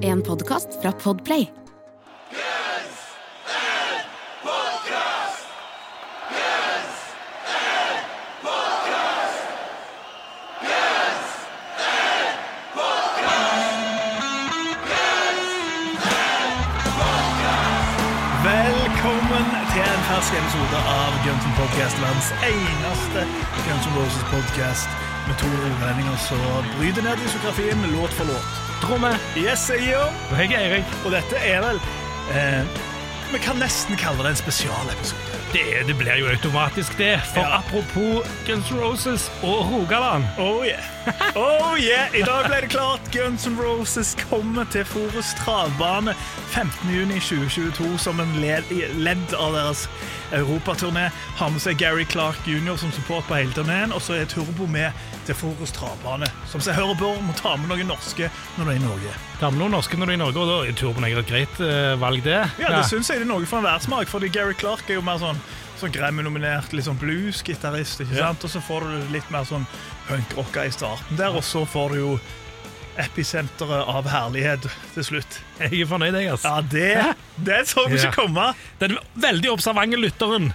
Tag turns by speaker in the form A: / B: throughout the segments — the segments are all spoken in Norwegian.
A: En podkast fra Podplay.
B: Fersk episode av Guns N' Podcast, verdens eneste Guns N' Roses podcast med to rogalendinger som bryter ned diskografien låt for låt.
C: Tromme.
B: Yes, yo.
C: Og jeg er Erik.
B: Og dette er vel eh, Vi kan nesten kalle det en spesialepisode.
C: Det, det blir jo automatisk, det. For
B: Ja.
C: apropos Guns N' Roses og Rogaland.
B: Oh yeah. Oh yeah. I dag ble det klart Guns N' Roses kommer til Forus travbane 15.6.2022 som en ledd av deres europaturné. Har med seg Gary Clark jr. som support på hele turneen, og så er Turbo med til Forus travbane. Som seg hører bør, må ta med noen norske når du er i Norge.
C: Ta med noen norske når du er i Norge, og da er Turbo et greit eh, valg, det.
B: Ja, det syns jeg det er noe for en smak, fordi Gary Clark er jo mer sånn Sånn Grammy-nominert litt sånn blues-gitarist. ikke
C: Ja.
B: sant? Og så får du litt mer sånn punkrocka i starten der, og så får du jo episenteret av herlighet til slutt.
C: Jeg er fornøyd, jeg. altså.
B: Ja, det, det så vi
C: Ja.
B: ikke komme.
C: Den veldig observante lytteren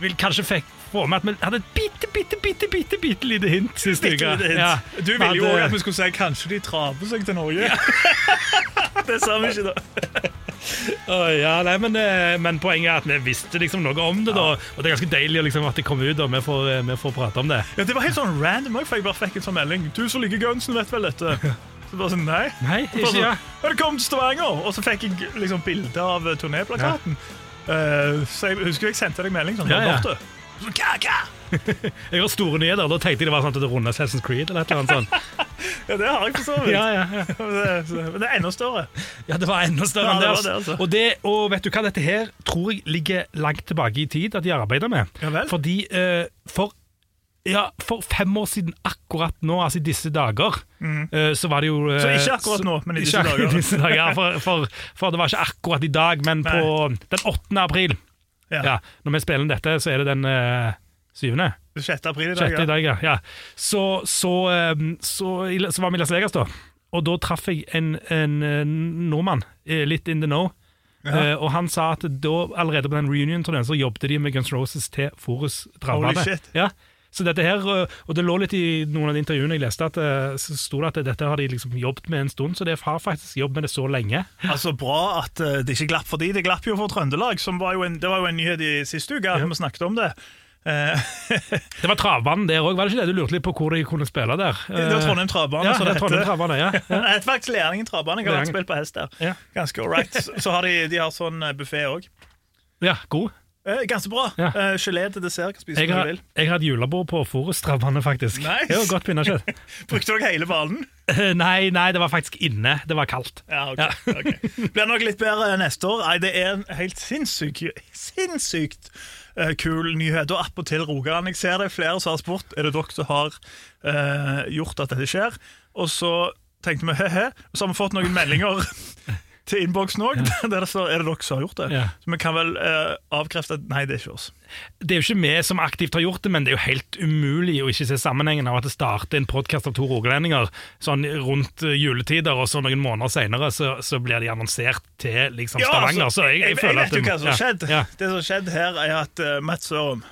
C: vil kanskje fikk få med at vi hadde et bitte, bitte, bitte, bitte, bitte lite hint sist uke. Ja.
B: Du ville jo òg at vi skulle si kanskje de traver seg til Norge. det sa vi ikke da.
C: Å, ja, nei, men, eh, men poenget er at vi visste liksom noe om det, da. Og det er ganske deilig liksom, at det kom ut, og vi får, eh, vi får prate om det.
B: Ja, det var helt sånn random jeg bare fikk en sånn melding. Du som liker Gunsen, vet vel dette? Så bare sånn, nei.
C: Nei, ikke
B: så,
C: ja.
B: Velkommen til Stavanger! Og så fikk jeg liksom bilde av turnéplakaten. turnéplakaten. Uh, så jeg husker jeg sendte deg melding sånn,
C: Ja, ja.
B: borte. Så, hva, hva?
C: Jeg har store nyheter. Da tenkte jeg det var sånn at det runde Assassin's Creed eller et eller annet sånt.
B: Ja, det har jeg for så vidt.
C: Ja, ja, ja.
B: Men det- er enda større.
C: Ja, det var enda større enn
B: det var det,
C: altså.
B: altså.
C: Og, det, og vet du hva, dette her tror jeg ligger langt tilbake i tid at de arbeider med. Fordi eh, for, ja, for fem år siden akkurat nå, altså i disse dager, mm. så var det jo eh.
B: Så ikke akkurat nå, men i disse dager.
C: Disse dager for, for, for det var ikke akkurat i dag, men på den 8. april.
B: Ja.
C: Ja, når vi spiller dette, så er det den eh, syvende.
B: 6. april i dag.
C: Sjette i
B: Ja.
C: dag, ja. ja. Så, så, eh, så, i- så var vi i Las Vegas, da. Og da traff jeg en, en eh, nordmann, eh, litt in the know. Eh, og han sa at da, allerede på den reunion-turneen så jobbet de med Guns Roses til Forus
B: Holy shit.
C: Ja. Så dette her, eh, og det lå litt i noen av de intervjuene jeg leste, at eh, så sto det at dette har de liksom jobbet med en stund, så de har faktisk jobbet med det så lenge.
B: Altså Bra at eh, det ikke glapp for de. Det glapp jo for Trøndelag. Som var jo en, det var jo en nyhet i siste uke. Vi snakket om det. Eh,
C: Det var travbanen der òg, var det ikke det? Du lurte litt på hvor de kunne spille der?
B: det var Trondheim travbane.
C: Ja,
B: som
C: det er
B: heter.
C: travbane, ja. ja.
B: Det er faktisk Læringen travbane. Jeg har vært spilt på hest der.
C: Ja.
B: Ganske all right. Så- Så har de, de har sånn buffé òg.
C: ja god.
B: Eh, ganske bra.
C: Ja.
B: Eh, gelé til dessert. Kan spise
C: Jeg har,
B: du vil.
C: jeg har et julebord på Forus-travbane, faktisk.
B: Nice.
C: Det var godt pinnekjøtt.
B: Brukte dere hele banen?
C: Eh, nei, nei, det var faktisk inne. Det var kaldt.
B: Ja, ok.
C: Ja.
B: okay. Blir nok litt bedre neste år. Nei, Det er en helt sinnssyk, sinnssykt eh, kul nyhet. Og attpåtil Rogaland. Jeg ser det er flere som har spurt Er det dere som har eh, gjort at dette skjer. Og så tenkte vi he-he, så har vi fått noen meldinger til innboksen òg, der det står er det dere som har gjort det.
C: Ja.
B: Så vi kan vel eh, avkrefte at nei, det er ikke oss.
C: Det er jo ikke vi som aktivt har gjort det, men det er jo helt umulig å ikke se sammenhengen av at det starter en podkast av to rogalendinger sånn rundt eh, juletider, og så noen måneder senere så, så blir de annonsert til liksom Stavanger.
B: altså,
C: så jeg, jeg, føler
B: vet jo hva som har skjedd.
C: Ja,
B: Det som har skjedd her, er at uh, Matt Sørum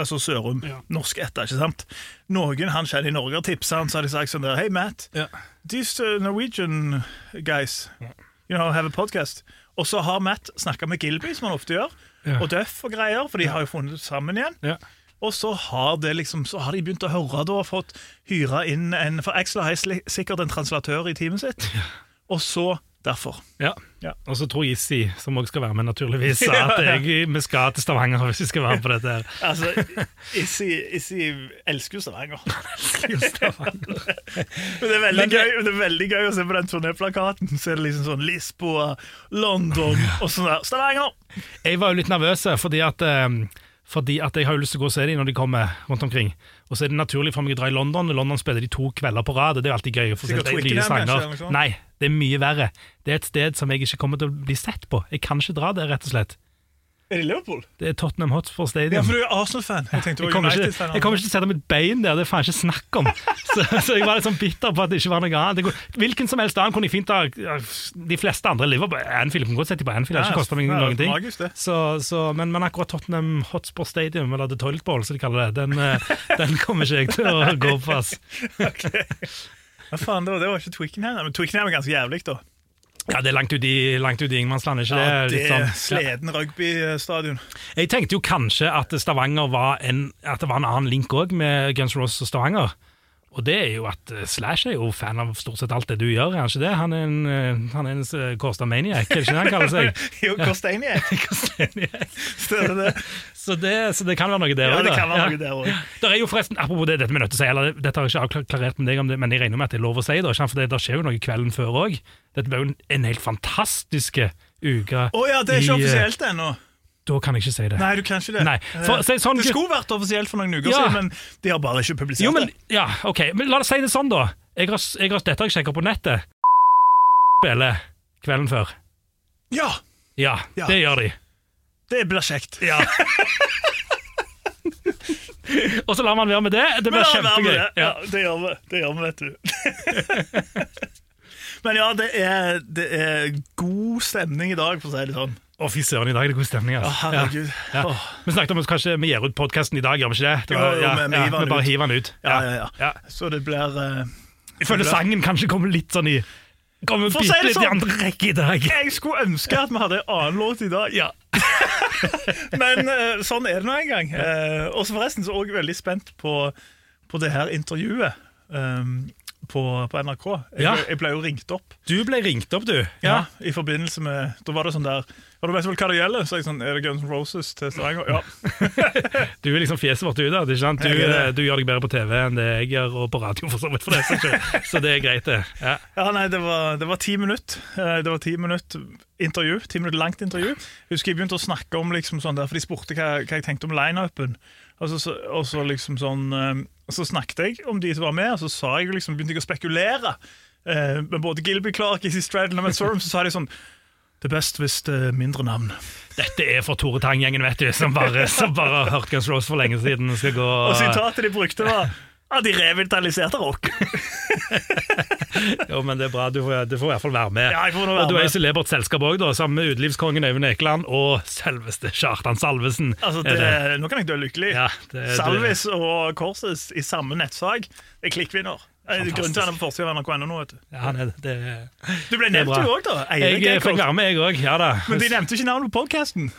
B: Altså Sørum,
C: Ja.
B: norsk etter, ikke sant? Noen han kjenner i Norge har tipsa han, så har de sagt sånn der Hei, Matt,
C: Ja.
B: these uh, Norwegian guys You know, have a podcast. Og så har Matt snakka med Gilby, som han ofte gjør,
C: Ja.
B: og Duff og greier, for de har jo funnet sammen igjen.
C: ja.
B: Og så har, det liksom, så har de begynt å høre da, og fått hyre inn en For Axel har sikkert en translatør i teamet sitt. Og så derfor.
C: Ja.
B: Ja.
C: Og så tror Issi, som også skal være med, naturligvis, sa at jeg, vi skal til Stavanger hvis vi skal være på dette. her.
B: Altså, Issi, Issi elsker jo Stavanger. Men det er veldig,
C: Men det-
B: gøy, det er veldig gøy å se på den turnéplakaten. Så er det liksom sånn Lisboa, London og sånn der. Stavanger!
C: Jeg var jo litt nervøs, fordi at, um fordi at jeg har jo lyst til å gå og se dem når de kommer rundt omkring. Og så er det naturlig for meg å dra i London. I London spiller de to kvelder på rad, det er jo alltid gøy. å få
B: Sikkert ikke
C: sanger.
B: sånt?
C: Nei, det er mye verre. Det er et sted som jeg ikke kommer til å bli sett på. Jeg kan ikke dra der, rett og slett.
B: Er det Liverpool?
C: Det er Tottenham Hotspur Stadium.
B: Ja, for du er Arsenal-fan. Jeg
C: Jeg jeg kommer ikke til å sette mitt bein der, det er faen ikke snakk om. Så, så jeg var litt sånn bitter på at det ikke var noe annet. Hvilken som helst annen kunne jeg fint ha De fleste andre Liverpool Anfield kan godt sette på Anfield, det har ikke kosta meg noen ting.
B: Magisk.
C: Så, så, men, men akkurat Tottenham Hotspur Stadium, eller The Toilet Bowl, som de kaller det, den, eh, den kommer ikke jeg til å gå på. ass.
B: Hva faen, det var, det var ikke Twickenham. Men Twickenham er ganske jævlig, da.
C: Ja, det er langt ut i, langt ut i ingenmannsland, ikke
B: Ja,
C: det?
B: er
C: sånn,
B: sleden rugbystadion.
C: Jeg tenkte jo kanskje at Stavanger var en, at det var en annen link òg med Guns Roses og Stavanger. Og det er jo at eh, Slash er jo fan av stort sett alt det du gjør, er han ikke det? Han er en, eh, han er en eh, Kårstad Maniac, er det ikke det han kaller seg?
B: Jo, Kosteniak. Stemmer det?
C: så, det, så det kan være noe der
B: Ja,
C: òg,
B: det kan være noe der òg.
C: Der er jo forresten, Apropos det, dette er nødt til å si, eller dette har jeg ikke avklarert med deg, om det, men jeg regner med at det er lov å si, det, for det, skjer jo noe kvelden før òg. Dette ble jo en, en helt fantastisk uke.
B: Å ja, det er ikke
C: i,
B: offisielt ennå.
C: Da kan jeg ikke si det.
B: Nei, du kan ikke det.
C: Nei, for-
B: Eh,
C: si sånn-
B: det skulle vært offisielt for noen uker
C: Ja.
B: siden, men de har bare ikke publisert
C: Jo, men,
B: det.
C: ja, ok, men la oss si det sånn da jeg har, jeg har, Dette har jeg sjekket på nettet Spiller kvelden før
B: Ja,
C: Ja,
B: Ja.
C: det gjør de
B: det blir kjekt.
C: ja. Og så lar man være med det Det blir kjempegøy
B: det.
C: Ja,
B: det gjør vi, det gjør vi vet du. Men ja, det er, det er god stemning i dag, for å si det sånn.
C: Å fy søren, i dag er det god stemning
B: Å,
C: altså.
B: herregud.
C: ja.
B: Ja.
C: Vi snakket om at kanskje vi gir ut podcasten i dag, gjør vi ikke det? det
B: Jo, jo,
C: ja,
B: men vi
C: ja,
B: hiver den
C: vi bare
B: ut.
C: hiver den ut
B: Ja, ja, ja. Så det blir eh,
C: Jeg føler sangen kanskje kommer litt sånn i Kommer
B: For å si
C: bitte
B: det
C: litt i
B: sånn.
C: andre rekke i dag
B: Jeg skulle ønske at vi hadde en annen låt i dag.
C: Ja,
B: Men eh, sånn er det nå en gang. Eh, og så forresten så er jeg også veldig spent på, på det her intervjuet um, på, på NRK. Jeg,
C: Ja.
B: jeg ble jo ringt opp.
C: Du ble ringt opp, du
B: Ja, I forbindelse med Da var det sånn der Ja, du vet vel hva det gjelder? Så jeg sånn, Er det Guns N' Roses til Stavanger? Ja.
C: Du er liksom fjeset vårt utad. ikke sant? Du,
B: det.
C: eh, du gjør deg bedre på TV enn det jeg gjør, og på radio, for så vidt. for det, så, så det er greit, det. Ja.
B: ja nei, det var, det var ti minutter. Eh, Det var ti minutter intervju. Ti minutter langt intervju. Jeg husker jeg begynte å snakke om liksom sånn der, for de spurte hva, hva jeg tenkte om lineupen. Og så, så, og så liksom sånn eh, Så snakket jeg om de som var med, og så sa jeg liksom, begynte jeg å spekulere. Eh, med både Gilby Clark, Issy Stradlin og Matt Sorum, så sa de sånn Det er best hvis det er mindre navn.
C: Dette er for Tore Tang-gjengen, vet du, som bare, som bare har hørt Guns Rose for lenge siden. Skal gå
B: Og sitatet de brukte, var ja, de revitaliserte rock.
C: Jo, men det er bra. Du får, du får i hvert fall være med.
B: Ja, jeg får være
C: og du er i celebert selskap òg, sammen med utelivskongen Øyvind Ekeland og selveste Kjartan Salvesen.
B: Altså,
C: Er
B: det, nå kan jeg dø lykkelig.
C: Ja, det, det,
B: Salvis og Korses i samme nettsak er klikkvinner. Er Grunnen til han er på forsida av NRK.no nå, vet du.
C: ja, han er, det,
B: Du ble
C: er
B: nevnt du òg, da. Eirik
C: Jeg eh, fikk være med, jeg òg. Ja da.
B: Men de nevnte ikke navnet på podkasten.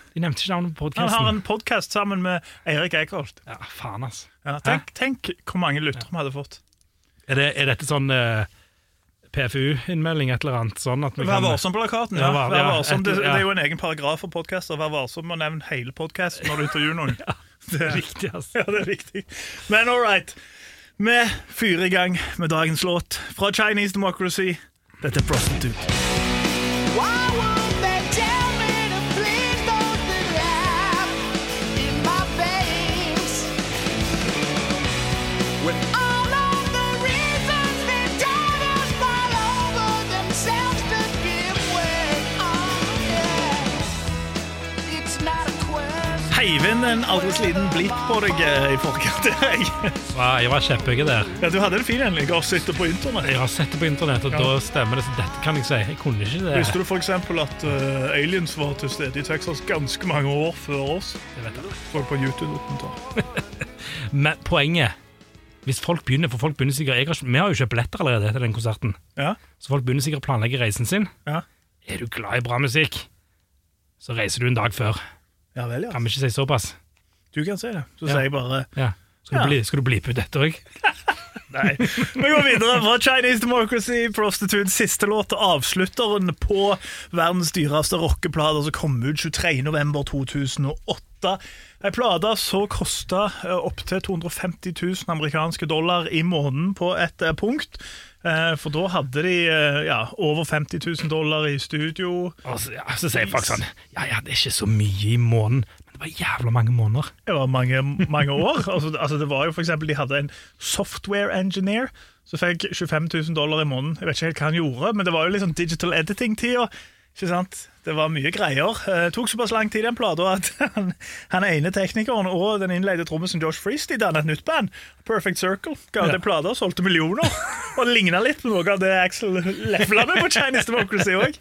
B: Han har en podkast sammen med Eirik Eikholt.
C: Ja, faen, altså.
B: Ja, tenk, tenk hvor mange lyttere vi hadde fått.
C: Er, det, er dette sånn uh, PFU-innmelding, et eller annet? Sånn at vi
B: Vær varsom-plakaten.
C: Ja, vær ja,
B: varsom. Det, det er jo en egen paragraf for podkaster. Vær varsom med å nevne hele podkasten når du intervjuer noen. Det,
C: Riktig, altså.
B: ja, det er riktig. Men all right. Vi fyrer i gang med dagens låt fra Chinese Democracy. Dette er Prostitute.
D: Wow, won't
B: Heiv inn en aldri sliten blitt på deg eh, i forkant. Jeg.
C: Ja, jeg var kjepphøy der.
B: Ja, du hadde en fin en. Jeg har sett det på internett.
C: Jeg har sett det på internett, og da stemmer det. Så dette kan jeg si. Jeg kunne ikke det.
B: Visste du f.eks. at uh, aliens var til stede i Texas ganske mange år før oss?
C: Det vet det.
B: Så på YouTube-dokumentar.
C: Men poenget Hvis folk begynner, for folk begynner sikkert jeg har, Vi har jo kjøpt billetter allerede til den konserten.
B: Ja,
C: Så folk begynner sikkert å planlegge reisen sin.
B: ja.
C: Er du glad i bra musikk, så reiser du en dag før.
B: Ja vel, ja.
C: Kan vi ikke si såpass?
B: Du kan si det. Så
C: Ja.
B: sier jeg bare
C: Ja. Skal,
B: Ja.
C: Du bli, skal du blipe ut dette òg?
B: Nei. Vi går videre fra Chinese Democracy, Prostitutes siste låt, avslutteren på verdens dyreste rockeplate som kom ut 23. november 2008. Ei plate som kosta opptil 250 000 amerikanske dollar i måneden på et eh, punkt. Eh, For da hadde de eh, ja, over 50 000 dollar i studio.
C: Og så, ja, så sier folk sånn Ja, ja, det er ikke så mye i måneden, men det var jævla mange måneder.
B: Det var mange, mange år. Altså, altså det var jo for eksempel, De hadde en software engineer som fikk 25 000 dollar i måneden. Jeg vet ikke helt hva han gjorde, men det var jo liksom digital editing-tida. Ikke sant? Det var mye greier. Eh, Det tok såpass lang tid, den plata, at han, han ene teknikeren og den innleide trommisen Josh Freeze de dannet et nytt band. Perfect Circle. Ga ut
C: Ja.
B: plate og solgte millioner. Og det ligna litt på noe av det Axel lefla med på Chinese Democracy òg.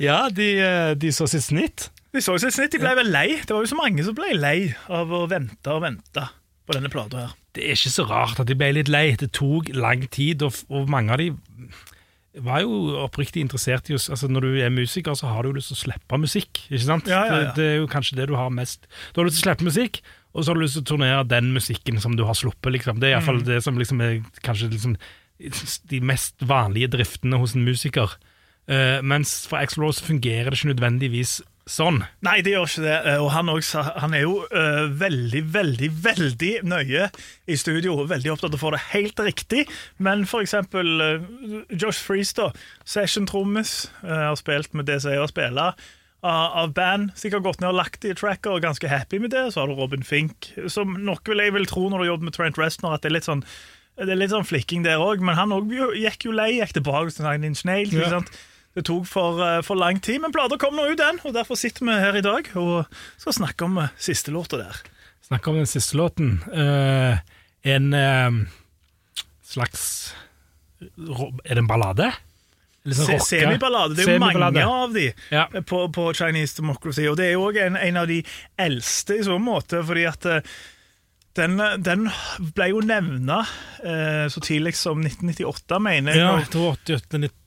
C: Ja, de, eh, de så sitt snitt.
B: De så sitt snitt, de ble vel lei. Det var jo så mange som ble lei av å vente og vente på denne plata her.
C: Det er ikke så rart at de ble litt lei. Det tok lang tid, og, og mange av de var jo oppriktig interessert i å altså Når du er musiker, så har du jo lyst til å slippe musikk. ikke sant?
B: Ja, ja, ja.
C: Det, det er jo kanskje det du har mest Du har lyst til å slippe musikk, og så har du lyst til å turnere den musikken som du har sluppet. liksom. Det er iallfall
B: Mm.
C: det som liksom er kanskje liksom de mest vanlige driftene hos en musiker. Uh, mens for Axel Rose fungerer det ikke nødvendigvis sånn.
B: Nei, det gjør ikke det. Eh, Og han, også, han er jo uh, veldig, veldig, veldig nøye i studio. Veldig opptatt av å få det helt riktig. Men for eksempel eh, Josh Freeze, da. Session-trommis. Uh, har spilt med det som er å spille. Av band. Sikkert gått ned og lagt i tracker og ganske happy med det. Så har du Robin Fink, som nok vil jeg vil tro når du jobber med Trent Reznor, at det er litt sånn det er litt sånn flikking der òg, men han også gikk jo lei, gikk tilbake til Nine Inch Nails. ikke sant? Det tok for, eh, for lang tid, men plata kom nå ut, den, og derfor sitter vi her i dag og skal snakke om eh, siste låta der.
C: Snakke om den siste låten. Uh, en uh, slags Er det en ballade? Sånn
B: Se- Semiballade. Det er jo mange av de
C: Ja.
B: på, på Chinese Democracy, og det er jo òg en, en av de eldste i så måte, fordi at den, den ble jo nevna eh, så tidlig som 1998, mener jeg.
C: Ja,
B: og
C: jeg tror 88, 90,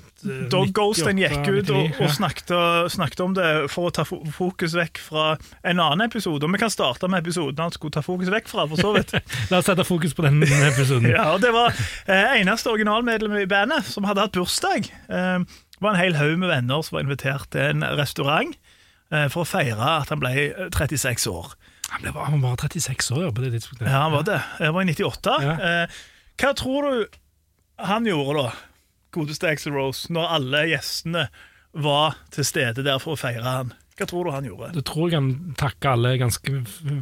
B: Dog Ghosten gikk ut og, og snakket, snakket om det for å ta fokus vekk fra en annen episode. Og vi kan starte med episoden han skulle ta fokus vekk fra, for så vidt.
C: La oss sette fokus på den episoden.
B: Ja, og Det var eh, eneste originalmedlem i bandet som hadde hatt bursdag. Eh, det var en hel haug med venner som var invitert til en restaurant eh, for å feire at han ble eh, 36 år.
C: Han ble han var 36 år ja, på det tidspunktet.
B: Ja, han var det. Det var i 98.
C: Ja.
B: Eh, hva tror du han gjorde da, godeste Axel Rose, når alle gjestene var til stede der for å feire han? Hva tror du han gjorde?
C: Du tror jeg han takka alle ganske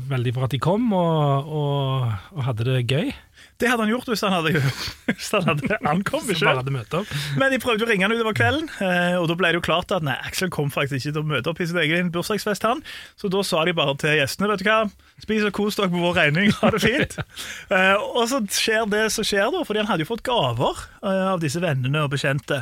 C: veldig for at de kom, og, og, og hadde det gøy.
B: Det hadde han gjort hvis han hadde, hvis han hadde ankommet.
C: Opp.
B: Men de prøvde å ringe han utover kvelden, eh, og da ble det jo klart at nei, Axel kom faktisk ikke til å møte opp i sin egen bursdagsfest, han. Så da sa de bare til gjestene vet du hva, spis og kos dere på vår regning, ha det fint. Eh, og så skjer det som skjer, da, fordi han hadde jo fått gaver eh, av disse vennene og bekjente.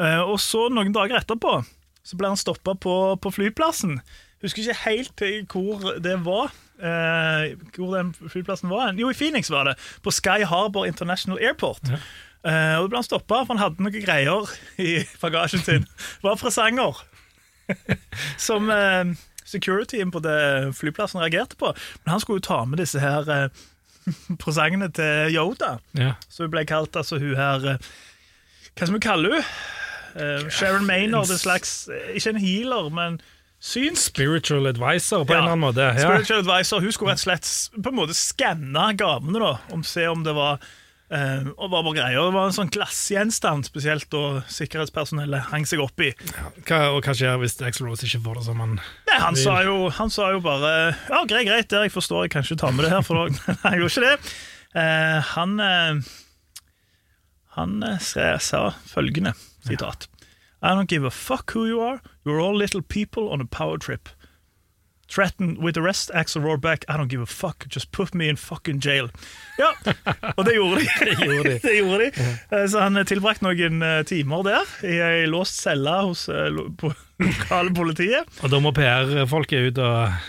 B: Og så, noen dager etterpå, så ble han stoppa på, på flyplassen. Husker ikke helt hvor det var. Eh, hvor den flyplassen var. Jo, i Phoenix var det. På Sky Harbor International Airport. Eh, og Da ble han stoppa, for han hadde noen greier i bagasjen sin. Det var presanger. Som eh, securityen på det flyplassen reagerte på. Men han skulle jo ta med disse her eh, presangene til Yoda.
C: Ja.
B: Så hun ble kalt altså hun her eh, Hva skal vi kalle hun? Uh, Sharon Maynard, en slags eh, Ikke en healer, men synsk.
C: Spiritual advisor på
B: Ja.
C: en eller annen måte. Ja.
B: Spiritual advisor. Hun skulle rett og slett på en måte skanne gavene, da, om se om det var Uh, og var bare greier. Det var en sånn glassgjenstand, spesielt da sikkerhetspersonellet hang seg opp i.
C: Hva, og hva skjer hvis Axel Rose ikke får det som han
B: Nei, han,
C: Vil.
B: sa jo, han sa jo bare Ja, greit, greit, der jeg forstår, jeg kan ikke ta med det her, for da- han gjorde ikke det. Uh, han uh, han sa, følgende sitat. I don't give a fuck who you are. You're all little people on a power trip. Threatened with arrest, Axel roared back. I don't give a fuck. Just put me in fucking jail. Ja, og det gjorde de.
C: Det gjorde de.
B: det gjorde de. Eh, Så han tilbrakte noen eh, timer der i ei låst celle hos eh, lokale politiet.
C: Og da må PR-folket ut og,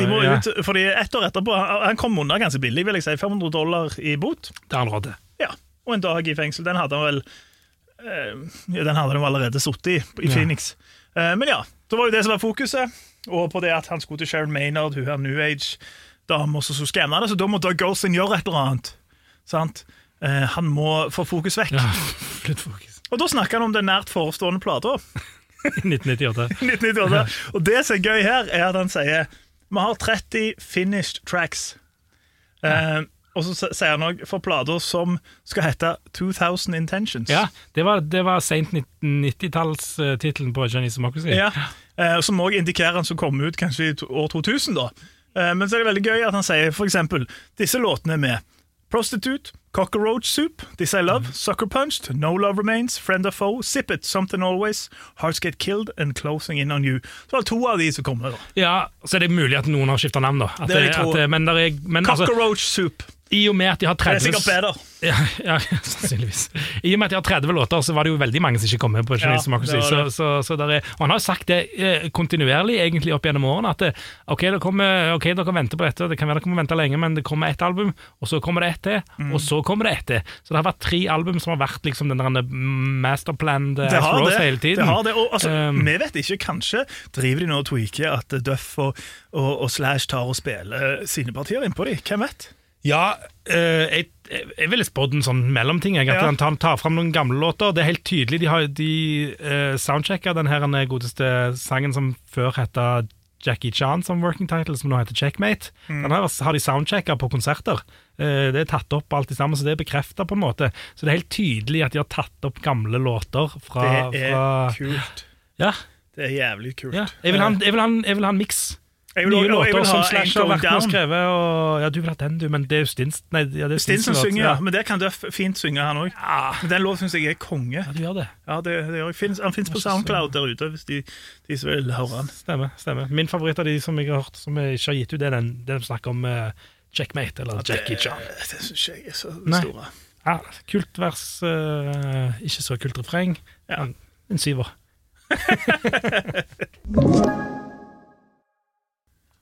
B: De må
C: ja,
B: ut, fordi ett år etterpå Han han kom unna ganske billig, vil jeg si. 500 dollar i bot.
C: Det har han råd til.
B: Ja, Og en dag i fengsel. Den hadde han vel ja, Den hadde de allerede sittet i, i
C: Ja.
B: Phoenix. Ja. men ja, det var jo det som var fokuset. Og på det at han skulle til Sharon Maynard, hun her New Age-dama som skulle skanne det. Så da må Doug Golson gjøre et eller annet. Sant? Eh, han må få fokus vekk.
C: Ja, Flytt fokus.
B: Og da snakker han om den nært forestående plata.
C: 1998.
B: 1998. Og det som er gøy her, er at han sier Vi har 30 finished tracks. Eh, og så sier han òg for plater som skal hete 2000 Intentions.
C: Ja, det var, det var seint 90-tallstittelen på Chinese Democracy.
B: Ja, eh, Som òg indikerer han som kom ut kanskje i år 2000. da. Eh, men så er det veldig gøy at han sier eksempel disse låtene med. Prostitute, Cockroach Soup, This I Love, Sucker Punched, No Love Remains, Friend or Foe, Sip It, Something Always, Hearts Get Killed and Closing In On You. Så var det to av de som kom med. da.
C: Ja, Så er det mulig at noen har skifta navn, da. At
B: Det tro.
C: at, men er, men altså,
B: Cockroach Soup.
C: I og med at de har
B: Det er sikkert bedre.
C: Ja, ja, sannsynligvis. I og med at de har 30 låter, så var det jo veldig mange som ikke kom med på
B: Ja,
C: Chinese Democracy.
B: det
C: Så,
B: det.
C: så, så der er, og han har jo sagt det eh, kontinuerlig egentlig opp gjennom årene, at det, ok, det kommer, ok, dere kan vente på dette, det kan være dere må vente lenge, men det kommer ett album, og så kommer det ett til,
B: Mm.
C: og så kommer det ett til. Så det har vært tre album som har vært liksom den der masterplanned
B: Det
C: Ash
B: har
C: Rose
B: det.
C: hele tiden.
B: det, har det. Og, altså,
C: Um,
B: vi vet ikke, kanskje driver de nå og tweaker at Duff og, og, og Slash tar og spiller sine partier innpå de. Hvem vet?
C: Ja, eh, jeg, jeg ville spådd en sånn mellomting. Jeg, at
B: Ja.
C: han tar, tar fram noen gamle låter. Det er helt tydelig. De har de uh, soundchecka den her godeste sangen som før heta Jackie Chan som working title, som nå heter Checkmate.
B: Mm.
C: Den her har de soundchecka på konserter. Uh, det er tatt opp alt sammen, så det er bekrefta på en måte. Så det er helt tydelig at de har tatt opp gamle låter fra,
B: Det er
C: fra
B: kult.
C: ja,
B: Det er jævlig kult.
C: ja. Jeg vil ha en miks.
B: Vil-
C: Nye låter som Slash har vært med og skrevet. Og, ja, du vil ha den, du, men det er jo Stins Nei, ja, det er
B: Stinson
C: Stinson-låt,
B: synger,
C: ja.
B: ja. Men der kan Duff fint synge, han òg.
C: Ja,
B: Men den låten syns jeg er konge.
C: ja, du gjør det.
B: Ja, det, det gjør jeg. Finnes, Han fins på Soundcloud der ute, hvis de, de som vil høre han.
C: Stemmer. stemmer. Min favoritt av de som jeg har hørt som jeg ikke har gitt ut, det er den, den som snakker om uh, Checkmate, eller Jackie Chan.
B: Det, det syns jeg er så
C: Nei.
B: store.
C: Ja, kult vers, uh, ikke så kult refreng.
B: Ja.
C: En syver.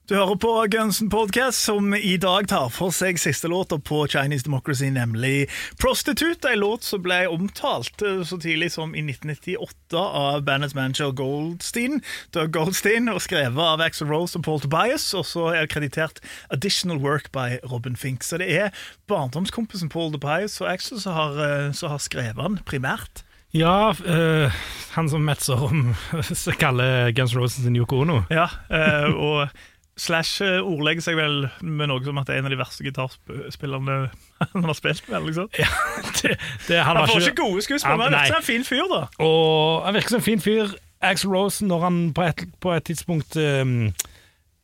B: Du hører på Gunsen Podcast, som i dag tar for seg siste låta på Chinese Democracy, nemlig Prostitute. En låt som ble omtalt eh, så tidlig som i 1998 av bandets manager Goldstein, Doug Goldstein, og skrevet av Axel Rose og Paul Tobias. Og så er det kreditert Additional Work by Robin Fink. Så det er barndomskompisen Paul Tobias og Axel som har, eh, som har skrevet den primært.
C: Ja, øh, han som metser om kaller Guns Roses sin Yoko Ono.
B: Ja, øh, og Slash eh, ordlegger seg vel med noe som at det er en av de verste gitarspillerne han har spilt med. Liksom.
C: Ja, det, det, han,
B: Han får
C: ikke,
B: ikke gode skuespill, men han virker som en fin fyr, da.
C: Og han virker som en fin fyr. Axel Rose, når han på et, på et tidspunkt um,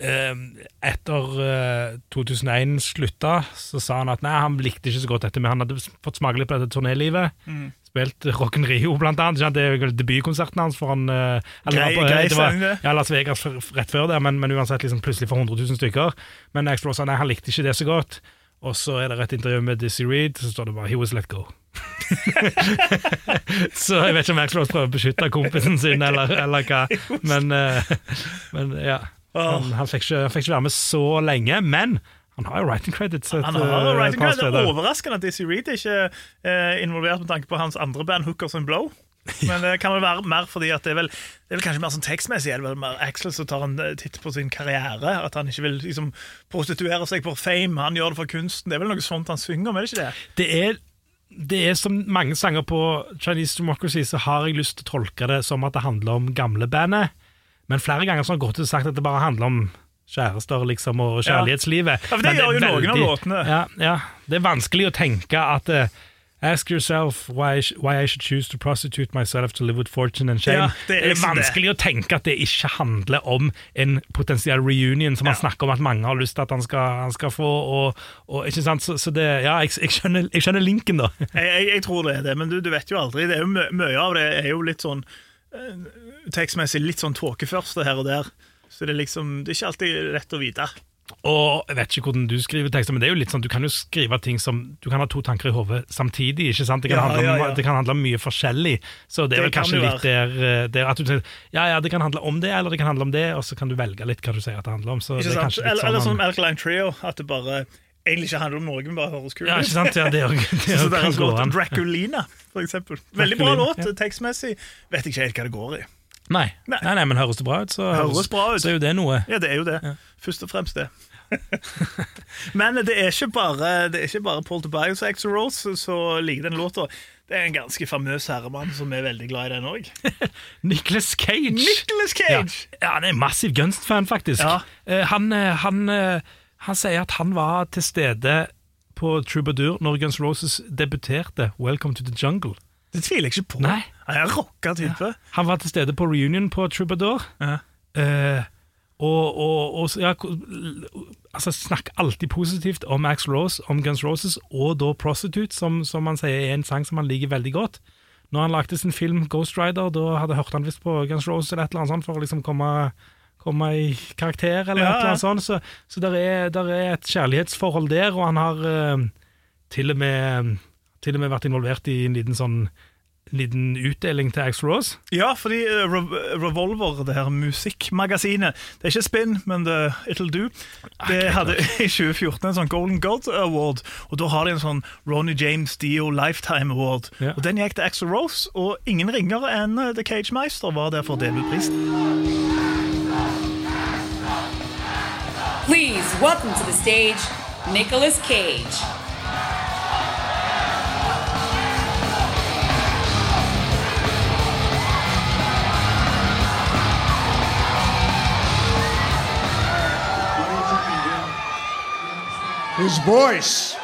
C: um, etter uh, 2001 slutta, så sa han at nei, han likte ikke så godt dette, men han hadde fått smake litt på dette turnélivet.
B: Mm.
C: Spilt Rocken Rio, blant annet. Det er debutkonserten hans foran uh, eller
B: Grei-
C: på-
B: grei
C: det var,
B: det.
C: ja, Las Vegas rett før det, men, men uansett liksom plutselig for 100 000 stykker. Men Axel Rose sa nei, han likte ikke det så godt. Og så er det et intervju med Dizzie Reed, så står det bare 'He was let go'. så jeg vet ikke om Axel prøver å beskytte kompisen sin, eller, eller hva. Men, eh, men ja. Han, han, fikk ikke, han fikk ikke være med så lenge, men han har jo writing credits. et,
B: Han har
C: eh,
B: writing credits. Det er overraskende at Dizzie Reed ikke er involvert med tanke på hans andre band, Hookers and Blow. Men det kan vel være mer fordi at det er vel, det er vel kanskje mer sånn tekstmessig er det vel mer Axel som tar en eh, titt på sin karriere. At han ikke vil liksom, prostituere seg for fame. Han gjør det for kunsten. Det er vel noe sånt han synger om, er det ikke det?
C: Det er, det er som mange sanger på Chinese Democracy, så har jeg lyst til å tolke det som at det handler om gamle bandet. Men flere ganger så har jeg gått ut og sagt at det bare handler om kjærester liksom, og kjærlighetslivet.
B: Ja, for det gjør jo
C: veldig,
B: noen av låtene.
C: Ja, ja, det er vanskelig å tenke at uh, Ask yourself why why I should choose to prostitute myself to live with fortune and shame.
B: Ja, det er
C: det er
B: vanskelig det.
C: å tenke at det ikke handler om en potensiell reunion, som han
B: Ja.
C: snakker om at mange har lyst til at han skal, han skal få. Og, og, ikke sant? Så, så det, ja, jeg, jeg, skjønner, jeg skjønner linken, da.
B: Jeg, jeg, jeg tror det er det, men du, du vet jo aldri. Det er jo Mye av det er jo litt sånn eh, tekstmessig litt sånn tåkeførste her og der. Så det er liksom Det er ikke alltid lett å vite.
C: Og jeg vet ikke hvordan du skriver tekster, men det er jo litt sånn, du kan jo skrive ting som Du kan ha to tanker i hodet samtidig. ikke sant? Det kan,
B: Ja,
C: handle, om,
B: ja, ja.
C: det kan handle om mye forskjellig. Så det er vel
B: kan
C: kanskje
B: det
C: litt der, eh, der at du sier ja, ja, det kan handle om det, eller det kan handle om det, og så kan du velge litt hva du sier at det handler om. Så
B: Ikke
C: det
B: sant?
C: litt
B: Eller, eller
C: sånn
B: som Alkaline Trio, at det bare egentlig ikke handler om Norge, men bare høres kult
C: Ja, ikke sant? Ja, det, er det, er så
B: deres låt. Draculina, for eksempel. Veldig bra låt, tekstmessig. Vet ikke helt hva det går i.
C: Nei.
B: Nei.
C: Nei, nei, men høres det bra ut, så,
B: Høres bra ut.
C: så er jo det noe.
B: Ja, det er jo det. Først og fremst det. Men det er ikke bare, det er ikke bare Paul Tobias og Axel Rose som liker den låta. Det er en ganske famøs herremann som er veldig glad i den òg.
C: Nicholas Cage! Nicolas
B: Cage!
C: ja, han er en massiv Gunst-fan, faktisk.
B: Ja.
C: Uh, han, eh, han, uh, han sier at han var til stede på Troubadour når Guns Roses debuterte Welcome to the Jungle.
B: Det tviler jeg ikke på.
C: Nei.
B: Han er en rocka type.
C: Han var til stede på reunion på Troubadour.
B: Ja.
C: Eh, Og, og, og ja, altså, snakker alltid positivt om Axl Rose, om Guns Roses, og da Prostitute, som, som han sier er en sang som han liker veldig godt. Når han lagde sin film Ghost Rider, da hadde hørt han visst på Guns Roses eller et eller annet sånt for å liksom komme, komme i karakter, eller
B: Ja,
C: et eller annet sånt. Så, så der, er, der er et kjærlighetsforhold der, og han har eh, til, og med, til og med vært involvert i en liten sånn liten utdeling til Axl Rose.
B: Ja, fordi eh, Re Revolver, det her musikkmagasinet Det er ikke Spin, men det, It'll Do. Det hadde i 2014 en sånn Golden God Award, og da har de en sånn Ronny James Dio Lifetime Award.
C: Ja.
B: Og Den gikk til Axel Rose, og ingen ringere enn eh, The Cage Meister var der for å dele ut prisen.
E: Please welcome to the stage Nicholas Cage.
F: His voice,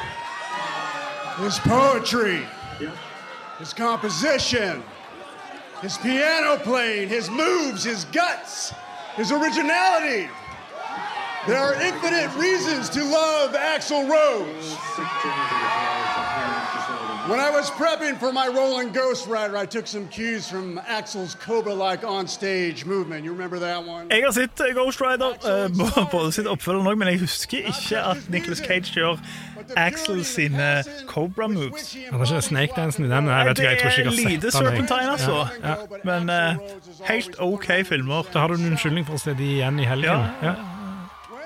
F: his poetry, his composition, his piano playing, his moves, his guts, his originality. There are infinite reasons to love Axl Rose. When I was prepping for my role in Ghost Rider, I took some cues from Axel's Cobra-like on-stage movement. You remember that one?
B: Jeg har sett eh, Ghost Rider, uh, både sitt oppfølger òg, men jeg husker ikke at Nicholas Cage gjør Axel sine Cobra moves.
C: Det var ikke Snake-dansen i den? Nei, vet ikke, jeg tror ikke jeg har sett den. jeg.
B: Serpentine, altså. Men uh, helt OK filmer.
C: Da har du en unnskyldning for å se de igjen i helgen.
B: Ja.
C: Ja.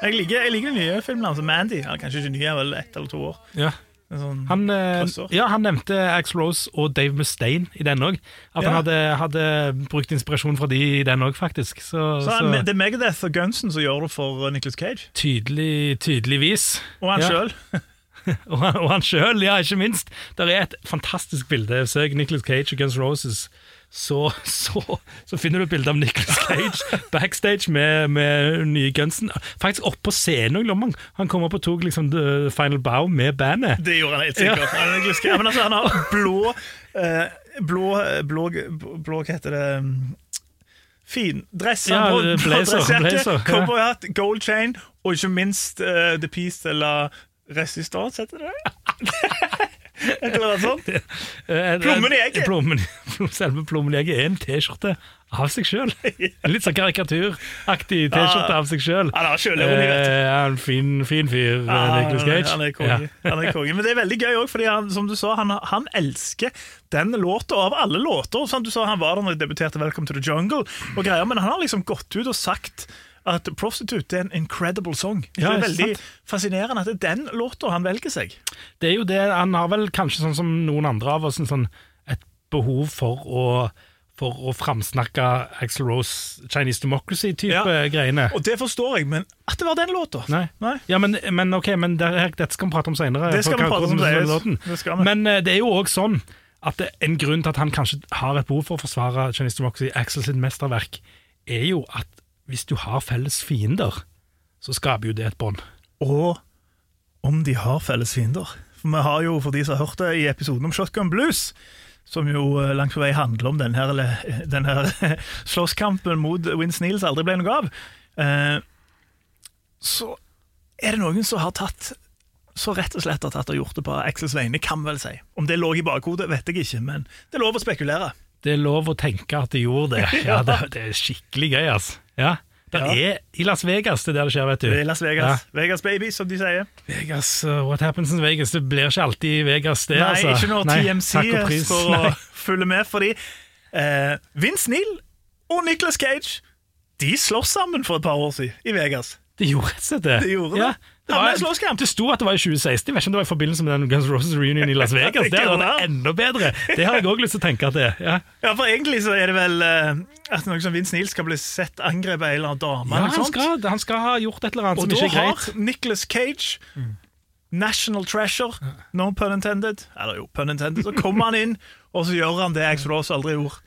B: Jeg liker, jeg liker den nye filmen altså Mandy. Ja, kanskje ikke ny, er vel ett eller to år.
C: Ja.
B: Sånn,
C: Han, eh, ja, han nevnte Axl Rose og Dave Mustaine i den òg. At
B: Ja.
C: han hadde, hadde brukt inspirasjon fra de i den òg, faktisk. Så,
B: så
C: så,
B: er det Megadeth og Gunsen som gjør det for Nicholas Nicolas Cage.
C: tydelig, tydeligvis.
B: Og han
C: Ja.
B: sjøl.
C: Og han, og han sjøl, ja, ikke minst. Det er et fantastisk bilde. Søk Nicholas Cage og Guns Roses. Så, så, så finner du et bilde av Nicholas Cage backstage med, med nye Gunsen. Faktisk oppå scenen òg, han, kom opp og tok liksom the final bow med bandet.
B: Det gjorde han helt sikkert. Han, ja, Men altså, han har blå eh, blå, blå, blå Hva heter det? Fin dress.
C: Ja, blazer,
B: dressjakke,
C: ja.
B: Gold chain, og ikke minst uh, The Peace eller Resistance, heter det? Et eller annet sånt.
C: Eh,
B: Plommen i egget.
C: Plommen, selve plommen er en T-skjorte av seg sjøl. Litt sånn karikaturaktig T-skjorte av seg sjøl.
B: Har sjølironi,
C: en fin, fin fyr, eh,
B: Ja,
C: Nicholas Gage.
B: Han er konge.
C: Ja.
B: Han er konge. Men det er veldig gøy òg, fordi han, som du sa, han, han elsker den låta av alle låter. Som du sa, Han var der når de debuterte 'Welcome to the Jungle', og greier, men han har liksom gått ut og sagt at 'Prostitute' er en incredible song. Det er veldig fascinerende at det er den låta han velger seg.
C: Det er jo det, Han har vel kanskje sånn som noen andre av oss en sånn, behov for å for å framsnakke Axl Rose Chinese Democracy-type
B: Ja.
C: greiene.
B: Og det forstår jeg, men at det var den låta
C: Nei. Ja, men, men ok, men det, dette skal vi prate om senere.
B: Det skal vi prate om senere.
C: låten.
B: Det skal vi.
C: Men uh, det er jo òg sånn at det, en grunn til at han kanskje har et behov for å forsvare Chinese Democracy, Axel sitt mesterverk, er jo at hvis du har felles fiender, så skaper jo det et bånd.
B: Og om de har felles fiender. For vi har jo, for de som har hørt det, i episoden om Shotgun Blues, som jo eh, langt på vei handler om denne, her, eller, den her slåsskampen mot Vince Neil som aldri ble noe av, eh, så er det noen som har tatt så rett og slett har tatt og gjort det på Axels vegne, kan vel si. Om det lå i bakhodet, vet jeg ikke, men det er lov å spekulere.
C: Det er lov å tenke at de gjorde det. Ja, det, det er skikkelig gøy, altså. Ja. Det
B: Ja.
C: er i Las Vegas det er der det skjer, vet du.
B: Det er Las Vegas. Vegas baby, som de sier.
C: Vegas, uh, what happens in Vegas? Det blir ikke alltid i Vegas, det,
B: Nei,
C: altså.
B: ikke når
C: Nei,
B: TMC
C: er og å
B: og følger med, fordi uh, Vince Neil og Nicolas Cage De slåss sammen for et par år siden i Vegas.
C: Det gjorde rett og slett det.
B: De gjorde det.
C: Ja, det, var, det sto at det var i 2016. Jeg vet ikke om det var i forbindelse med den Guns Roses reunion i Las Vegas.
B: Det
C: hadde vært enda bedre. Det har jeg òg lyst til å tenke at det er. Ja.
B: Ja, for egentlig så er det vel eh, at noe som Vince Neil skal bli sett angrepet av en eller annen dame.
C: Ja, han, skal, han skal ha gjort et eller annet
B: Og
C: som
B: da
C: ikke er
B: har Nicholas Cage National treasure, no pun intended. Eller jo, pun intended. Så kommer han inn, og så gjør han det Axel Rose aldri gjorde.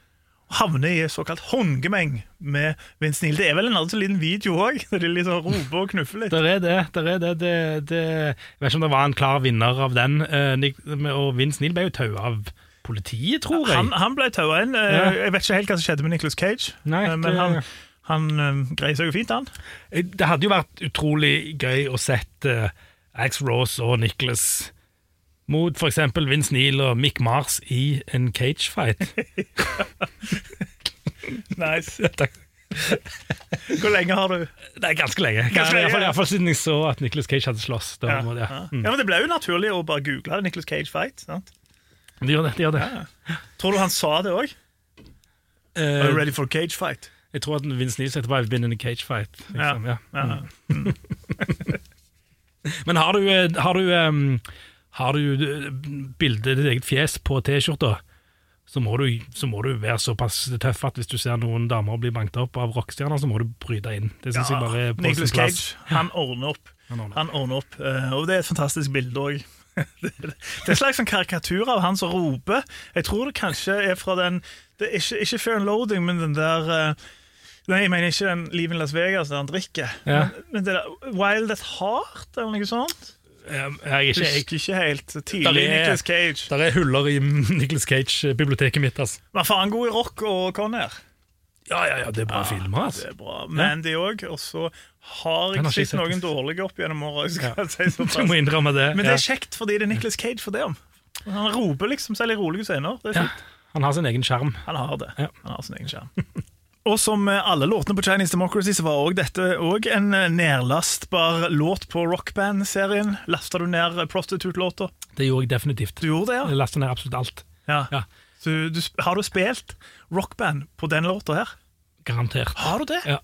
B: Havner i såkalt håndgemeng med Vince Neil. Det er vel en altså liten video òg, der de liksom roper og knuffer litt.
C: Der er det. Der er det, det, det. Jeg vet ikke om det var en klar vinner av den. eh, og Vince Neil ble jo taua av politiet, tror jeg.
B: Han, han ble taua inn. Eh, Jeg vet ikke helt hva som skjedde med Nicolas Cage.
C: Nei,
B: det... men han, Han eh, greier seg jo fint, han.
C: Det hadde jo vært utrolig gøy å sett uh, Ax Rose og Nicholas mot f.eks. Vince Neil og Mick Mars i en cagefight.
B: Nice. Hvor lenge har du?
C: Det er ganske lenge.
B: Ganske lenge,
C: iallfall,
B: ja.
C: iallfall siden jeg så at Nicholas Cage hadde slåss.
B: Ja, ja.
C: mm.
B: ja, men Det ble jo naturlig å bare google det, Nicholas Cage fight. sant?
C: De gjør det. De gjør det.
B: Tror du han sa det òg?
C: Uh,
B: Are you ready for cage fight?
C: jeg tror at Vince Neil setter bare I've been in a cage fight. Liksom, ja.
B: Ja.
C: Men har du, eh, har du, um, har du eh, bildet ditt eget fjes på T-skjorta, så, så må du være såpass tøff at hvis du ser noen damer bli banket opp av rockestjerner, så må du bryte inn. Det synes jeg bare er på
B: Nicholas. Cage, han ordner opp.
C: Han ordner.
B: Han ordner opp, eh, og det er et fantastisk bilde òg. Det er en slags sånn karikatur av han som roper. Jeg tror det kanskje er fra den det er ikke, ikke Fair Loading, men den der eh, Nei, jeg mener ikke den Liv in Las Vegas der han drikker.
C: Ja.
B: Men, men det der Wild at Heart, eller noe sånt?
C: Jeg, jeg, ikke, jeg,
B: Husker ikke helt.
C: Der
B: Tidlig
C: er-
B: Nicholas Cage.
C: der er huller i Nicholas Cage-biblioteket mitt. Altså.
B: Var faen god i rock og Conair.
C: Ja, ja, ja, det er bra filmer.
B: Det
C: Altså.
B: er bra. Mandy òg. Og så har jeg sett noen dårlige opp gjennom åra.
C: Ja.
B: si.
C: Du må innrømme det.
B: Men det er kjekt fordi det er Nicholas Cage for det om. Han roper liksom selv i rolige scener. Det er
C: Ja. Han har sin egen skjerm.
B: Han har det.
C: Ja.
B: Han har sin egen skjerm. Og som alle låtene på Chinese Democracy, så var også dette òg en eh, nedlastbar låt på rockband-serien. Lasta du ned prostitute-låter?
C: Det gjorde jeg definitivt.
B: Du gjorde det, ja?
C: Jeg lasta ned absolutt alt.
B: ja.
C: Ja,
B: Så du, har du spilt rockband på den låta her?
C: Garantert.
B: Har du det?
C: Ja.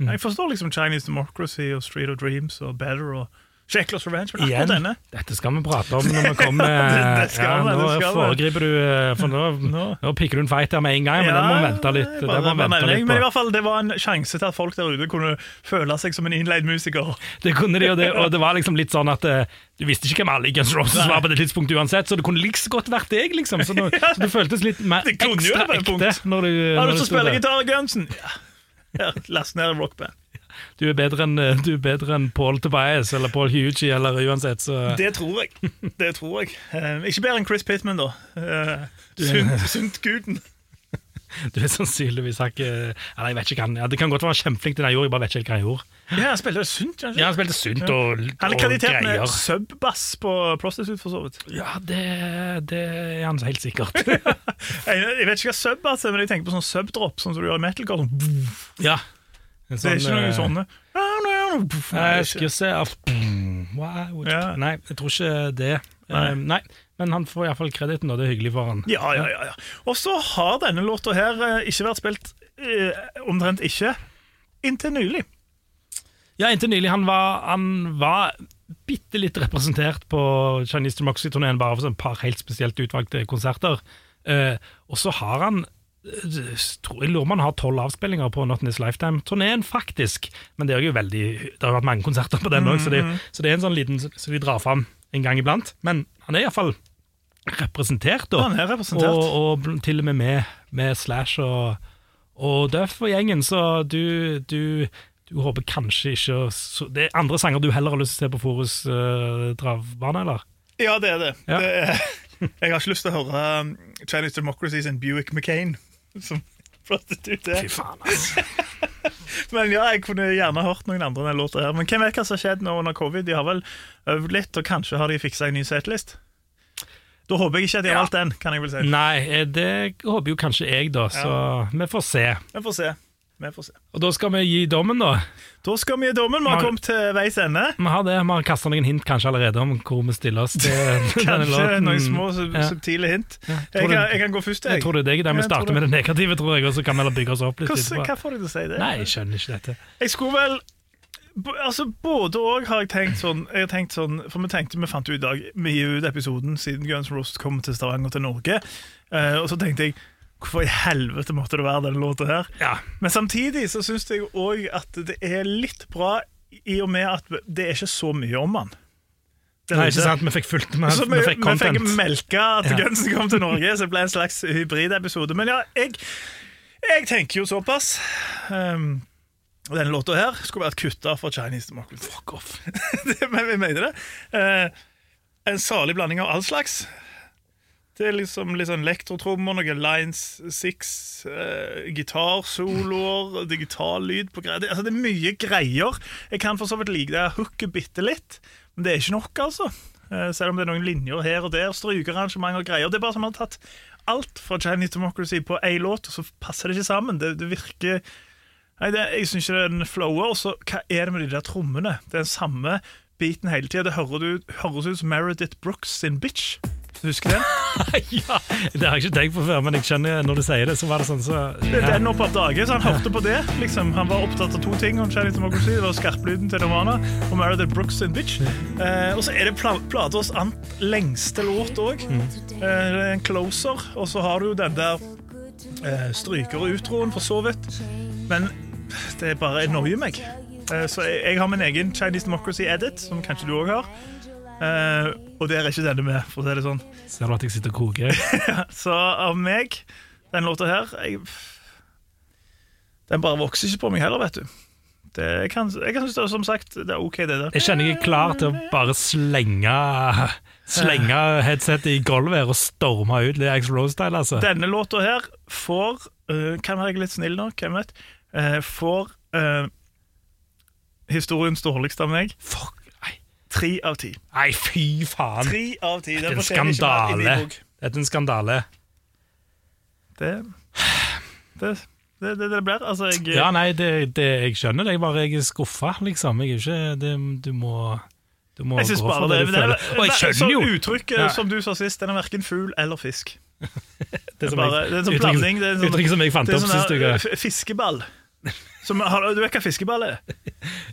B: Jeg forstår liksom Chinese Democracy og Street of Dreams og Better og Shackless Revenge, men akkurat denne
C: dette skal vi prate om når vi kommer
B: Det- det
C: ja, Nå
B: det
C: foregriper du eh, For nå,
B: Nå.
C: pikker du en fight her med en gang, men den må vente litt, det
B: bare-
C: må vente litt
B: Men i hvert fall, det var en sjanse til at folk der ute kunne føle seg som en innleid musiker.
C: Det kunne de, og det, og det var liksom litt sånn at eh, du visste ikke hvem alle i Guns Roses var på det tidspunktet uansett, så det kunne like godt vært deg, liksom. Så, nå, så det føltes litt mer ekstra ekte. Når du,
B: Har du lyst til å spille gitar i Gunsen? Ja. Ja, Last ned rockband.
C: Du er bedre enn eh, enn Paul Tobias eller Paul Hugie eller uansett, så
B: Det tror jeg. Det tror jeg. Uh, ikke bedre enn Chris Pittman, da. Uh, sunt, sunt guden.
C: du er sannsynligvis ikke Eller jeg vet ikke hva han ja, Det kan godt være kjempeflink til det han gjorde, jeg bare vet ikke helt hva han gjorde.
B: Ja, han spilte sunt, kanskje?
C: Ja, Han spilte sunt og,
B: Han er kreditert med
C: greier.
B: subbass på Prostitute, for så vidt.
C: Ja, det, det er han helt sikkert.
B: Jeg, jeg vet ikke hva subbass er, men jeg tenker på sånn subdrop, sånn som du gjør i metalcore. Sånn,
C: ja. En
B: det er ikke noe
C: eh,
B: sånne Nei, er
C: Jeg skal se Nei, jeg tror ikke det.
B: Nei.
C: Eh, Nei, men han får iallfall krediten, og det er hyggelig for han.
B: Ja, ja, ja, ja. Og så har denne låta her eh, ikke vært spilt eh, omtrent ikke inntil nylig.
C: Ja, inntil nylig. Han var, han var bitte litt representert på Chinese Democracy-turneen, bare for et par helt spesielt utvalgte konserter. Eh, og så har han eh, jeg lurer man har tolv avspillinger på Not In This Lifetime-turneen, faktisk. Men det er jo veldig Det har vært mange konserter på den òg, så, det, så det er en sånn liten som de drar fram en gang iblant. Men han er iallfall representert, da.
B: Han er representert.
C: Og, og til og med med, med Slash og, og Duff og gjengen, så du, du, du håper kanskje ikke å Det er andre sanger du heller har lyst til å se på Forus uh, travbane, eller?
B: Ja, det er det.
C: Ja.
B: det er, jeg har ikke lyst til å høre um, Chinese Democracy sin Buick McCain. Som prostitute er.
C: Fy faen, altså.
B: Men ja, jeg kunne gjerne hørt noen andre enn den låta her. Men hvem vet hva som har skjedd nå under covid? De har vel øvd litt, og kanskje har de fiksa en ny setlist? Da håper jeg ikke at de har
C: Ja.
B: valgt den, kan jeg vel si.
C: Nei, eh, det håper jo kanskje jeg, da, så vi får se.
B: Vi får se. Vi får se.
C: Og da skal vi gi dommen, da.
B: Da skal vi gi dommen. Vi har kommet til veis ende.
C: Vi har det, vi har kasta noen hint kanskje allerede om hvor vi stiller oss til denne
B: Kanskje
C: låten.
B: noen små sub
C: Ja.
B: subtile hint.
C: Ja,
B: Jeg kan, jeg kan gå først,
C: Jeg
B: jeg.
C: tror det er deg der vi starter med det negative, tror jeg, og så kan vi bygge oss opp litt
B: Hvordan, hva får deg til å si det?
C: Nei, jeg skjønner ikke dette.
B: Jeg skulle vel Altså, Både òg har jeg tenkt sånn, jeg har tenkt sånn For vi tenkte vi fant ut i dag Vi gir ut episoden siden Guns N' Roses kom til Stavanger til Norge. Uh, og så tenkte jeg Hvorfor i helvete måtte det være denne låta her?
C: Ja,
B: Men samtidig så syns jeg òg at det er litt bra i og med at det er ikke så mye om han. Det er
C: Nei, ikke sant, vi fikk fulgt med,
B: Så
C: vi
B: vi,
C: fikk
B: vi fikk melka at
C: Ja.
B: Gunsen kom til Norge, så det ble en slags hybridepisode. Men ja, jeg, jeg tenker jo såpass. Um, denne låta her skulle vært kutta fra Chinese Democracy. Fuck off. det, men vi mener det. Uh, en salig blanding av all slags. Det er liksom litt sånn elektrotrommer, noen Lines six, eh, gitarsoloer, digital lyd på greier. Det, altså, det er mye greier. Jeg kan for så vidt like det hooket bitte litt, men det er ikke nok, altså. Eh, selv om det er noen linjer her og der, strykearrangement og greier. Det er bare som om man har tatt alt fra Chinese Democracy på én låt, og så passer det ikke sammen. Det, det virker Nei, det, Jeg syns ikke den flower. Og så hva er det med de der trommene? Det er den samme beaten hele tida. Det hører ut, høres ut som Meredith Brooks sin bitch. Du husker den?
C: ja, Det har jeg ikke tenkt på før, men jeg skjønner når du sier det. Så var det sånn så,
B: Det er den opp av dage, så han hørte på det. liksom Han var opptatt av to ting. om Chinese Democracy Det var skarplyden til Nirvana og Meredith Brooks sin bitch. Eh, og så er det pla platers ant lengste låt òg. Eh, det er en closer. Og så har du jo den der eh, stryker og utroen, for så vidt. Men det bare annoyer meg. Eh, så jeg, jeg har min egen Chinese Democracy edit, som kanskje du òg har. Eh, og der er ikke denne med, for å si det sånn.
C: Ser du at jeg sitter og koker?
B: Så av meg, den låta her jeg, Den bare vokser ikke på meg heller, vet du. Det, jeg kan, jeg kan synes det er som sagt det er OK, det der.
C: Jeg kjenner jeg er klar til å bare slenge Slenge headsetet i gulvet og storme ut litt Axe Rose-style, altså.
B: Denne låta her får uh, Kan være jeg litt snill nå, hvem vet? Uh, får uh, historiens dårligste av meg.
C: Fuck.
B: Tre av ti.
C: nei, fy faen.
B: Tre av ti.
C: Det er en skandale. Det er en skandale.
B: Det det, det, det, det blir. Altså, jeg
C: Ja, nei, det, det, jeg skjønner det. Jeg bare jeg er skuffa, liksom. Jeg er ikke det, Du må Du må
B: Jeg synes
C: gå
B: bare
C: for det, du føler. Og jeg skjønner jo
B: Så uttrykket
C: Ja.
B: som du sa sist, den er verken fugl eller fisk.
C: det, er
B: bare-
C: jeg-
B: det er en sånn blanding, det er en sånn-
C: Uttrykk som jeg fant opp
B: sånn
C: sist uke.
B: øh, fiskeball. Som, har, du vet hva fiskeball er?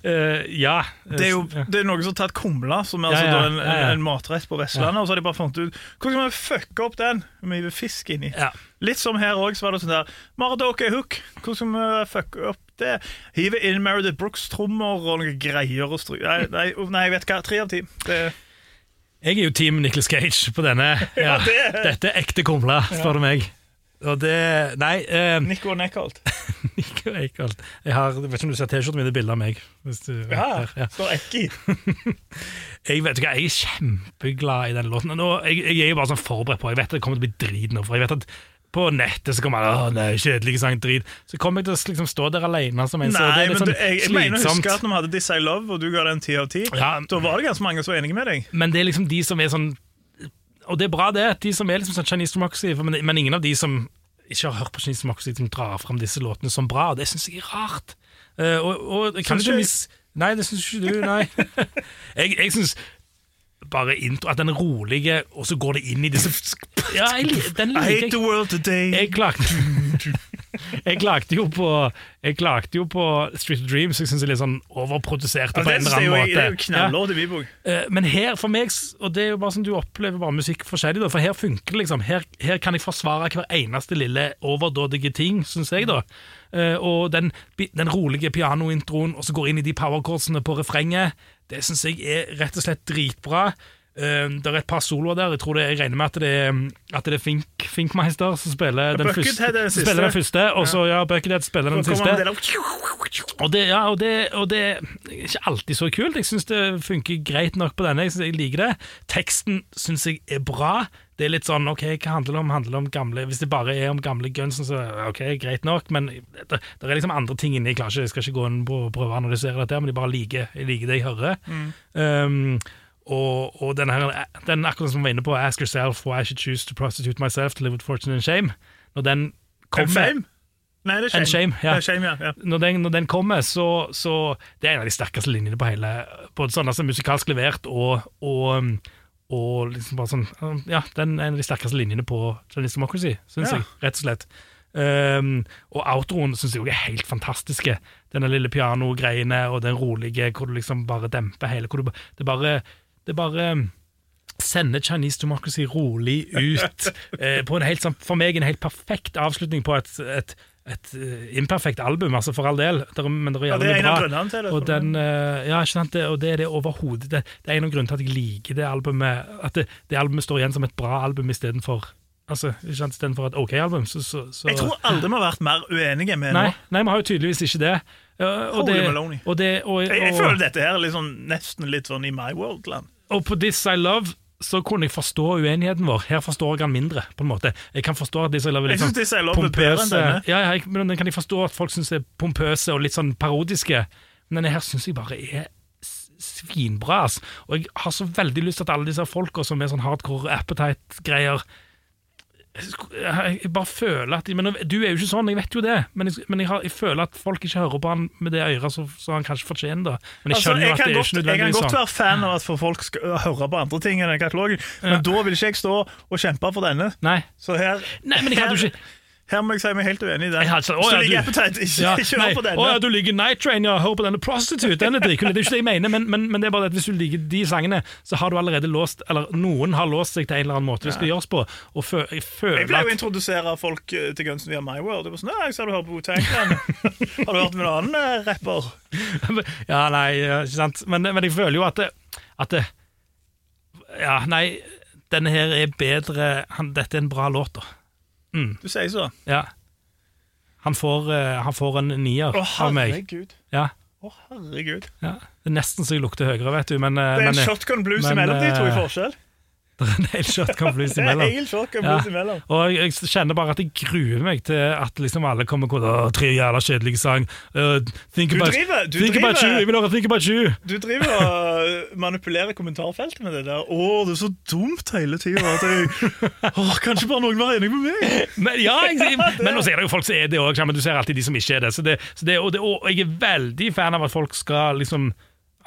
C: Uh, ja.
B: Det er jo det er noen som har tatt kumle, som er
C: Ja,
B: altså
C: ja,
B: en,
C: ja, ja.
B: en matrett på Vestlandet, og så har de bare funnet ut Hvordan skal vi fucke opp den med fisk inni?
C: Ja.
B: Litt som her òg, så var det sånn der Maradoke hook. Hvordan skal vi fucke opp det? Hive inn Meredith Brooks-trommer og noen greier og stry... Nei, nei, oh, nei, vet hva. Tre av ti. Det,
C: Jeg er jo team Nicholas Cage på denne. Ja,
B: det er-
C: Dette er ekte kumle, spør du meg. Og det Nei, eh,
B: Nico og Neckholt.
C: Nico. Jeg har, jeg vet ikke om du ser T-skjorten min, det er bilde av meg. Du,
B: Ja,
C: ja.
B: står Ekki.
C: Jeg vet ikke, jeg er kjempeglad i den låten. Nå, jeg, jeg er bare sånn forberedt på Jeg vet at det kommer til å bli drit nå. For jeg vet at på nettet så kommer alle Åh, nei, kjedelig sang, drit. Så kommer jeg til å liksom stå der alene som en. så det
B: Nei,
C: er litt
B: men
C: sånn
B: du, jeg, jeg mener å huske at når vi hadde This I Love, og du ga den ti av ti,
C: Ja.
B: da var det ganske mange som var enige med deg.
C: Men det er liksom de som er sånn Og det er bra, det. at De som er liksom sånn Chinese Democracy, men, men ingen av de som ikke har hørt på Chinese Democracy, som drar fram disse låtene som bra. Og det syns jeg er rart. Uh, og, og jeg kan
B: Syns du?
C: mis... Nei, det syns ikke du, nei. jeg jeg syns bare intro, at den er rolig, og så går det inn i disse Ja, jeg, den liker.
B: I
C: hate
B: the world today.
C: Jeg klagde Jeg klagde jo på Jeg klagde jo på Street of Dreams. Jeg syns det er litt sånn overproduserte
B: Ja,
C: på
B: det
C: en eller
B: jeg jo- det er jo. Knallord i min.
C: Eh, Men her, for meg, og det er jo bare sånn du opplever bare musikk forskjellig, da, for her funker det liksom. Her, her kan jeg forsvare hver eneste lille overdådige ting, syns jeg, da. Eh, og den, den rolige pianointroen, og så går inn i de powerchordsene på refrenget, det syns jeg er rett og slett dritbra. Uh, det er et par soloer der. Jeg tror det, jeg regner med at det er, um, at det er Fink, Finkmeister som spiller den første.
B: er
C: siste. spiller den første og så ja, Buckethead spiller den siste. Og det, ja, og det, og det er ikke alltid så kult. Jeg syns det funker greit nok på denne. Jeg, synes jeg liker det. Teksten syns jeg er bra. Det er litt sånn, ok, hva handler det om? Handler det om gamle Hvis det bare er om gamle guns, så ok, greit nok, men det, det er liksom andre ting inni. Jeg klarer ikke, jeg skal ikke gå inn på prøve å analysere dette, men jeg bare liker, jeg liker det jeg hører. Um, og, og den her, den akkurat som vi var inne på, Ask yourself why I should choose to prostitute myself to live with fortune and shame. Når den
B: En
C: kommer?
B: Nei, det er shame.
C: Shame, ja.
B: Det er shame, ja. ja.
C: når den, når den kommer, så, så Det er en av de sterkeste linjene på hele Både sånn altså musikalsk levert og, og, og liksom bare sånn Ja, den er en av de sterkeste linjene på Chinese Democracy, syns jeg, rett og slett. Um, og outroen syns jeg også er helt fantastiske. Denne lille pianogreiene og den rolige hvor du liksom bare demper hele hvor du, Det bare Det bare sender Chinese Democracy rolig ut eh, på en helt sånn, for meg en helt perfekt avslutning på et, et, et eh, imperfekt album, altså for all del, Der, men det er
B: Ja, det er
C: jævlig bra.
B: grunnene til det.
C: Og, den, eh, ja, ikke det, og det er det overhodet. Det, det er en av grunnene til at jeg liker det albumet. At det, det albumet står igjen som et bra album istedenfor altså, istedenfor et OK-album. Så, så, så,
B: Jeg tror aldri vi har vært mer uenige med
C: nei,
B: nå.
C: nei, vi har jo tydeligvis ikke det. Eh, og og det og,
B: Jeg, jeg føler dette her er sånn, nesten litt sånn i My World-land.
C: Og på This I Love så kunne jeg forstå uenigheten vår. Her forstår jeg den mindre, på en måte. Jeg kan forstå at This I Love
B: er
C: litt sånn
B: pompøse.
C: Ja, ja, jeg, men den kan jeg forstå at folk syns er pompøse og litt sånn parodiske. Men denne her syns jeg bare er svinbra. ass. Og jeg har så veldig lyst til at alle disse folka som er sånn hardcore appetite-greier jeg bare føler at men Du er jo ikke sånn, jeg vet jo det, men jeg, men jeg, har, jeg føler at folk ikke hører på han med det øret så, så han kanskje fortjener. det. Men jeg
B: Altså,
C: skjønner jo
B: jeg,
C: at
B: det
C: det er
B: godt,
C: ikke
B: jeg kan godt
C: sånn.
B: være fan av at folk skal høre på andre ting enn den katalogen, men da vil ikke jeg stå og kjempe for denne.
C: Nei.
B: Så her,
C: Nei, men jeg hadde jo ikke
B: her må jeg si meg helt uenig i den.
C: Jeg
B: Hvis
C: Å, ja, du-
B: Appetite, ikke,
C: Ja,
B: ikke
C: nei.
B: på denne.
C: Å ja, du liker Night Train, ja, hør på denne Prostitute. Den er dritkul. Det er ikke det jeg mener, men, men, men det er bare det at hvis du liker de sangene, så har du allerede låst Eller noen har låst seg til en eller annen måte det skal gjøres på. Og fø, jeg
B: Jeg
C: føler
B: pleier jo å introdusere folk eh, til Guns via My World. Det var sånn, «Nei, jeg ser du hører på Wu-Tang. Har du hørt med en annen eh, rapper?
C: Ja, nei, ikke sant. Men, men jeg føler jo at det, at det Ja, nei, denne her er bedre han, Dette er en bra låt, da.
B: Du sier så.
C: Ja. Han får, eh, han får en nier
B: Å,
C: av meg.
B: herregud.
C: Ja,
B: Å, herregud.
C: ja. Det er nesten så jeg lukter høyere, vet du. Men, eh,
B: Det er en
C: men,
B: shotgun blues
C: men,
B: imellom de to i
C: eh,
B: forskjell.
C: Det er en hel shotgun blues
B: Det er
C: imellom.
B: helt shotgun
C: Ja.
B: imellom.
C: Og jeg, jeg kjenner bare at jeg gruer meg til at liksom alle kommer Å, tre jævla kjedelige sang. Uh, think
B: Du
C: about,
B: driver- du
C: think
B: driver-
C: you. Jeg vil høre Think about you.
B: Du driver og manipulerer kommentarfeltet med det der. Å, det er så dumt hele tida Kanskje bare noen var enig med meg?
C: Men, ja, jeg, men nå ser det jo folk som er det òg, men du ser alltid de som ikke er det. Så det, så det, og, det og jeg er veldig fan av at folk skal liksom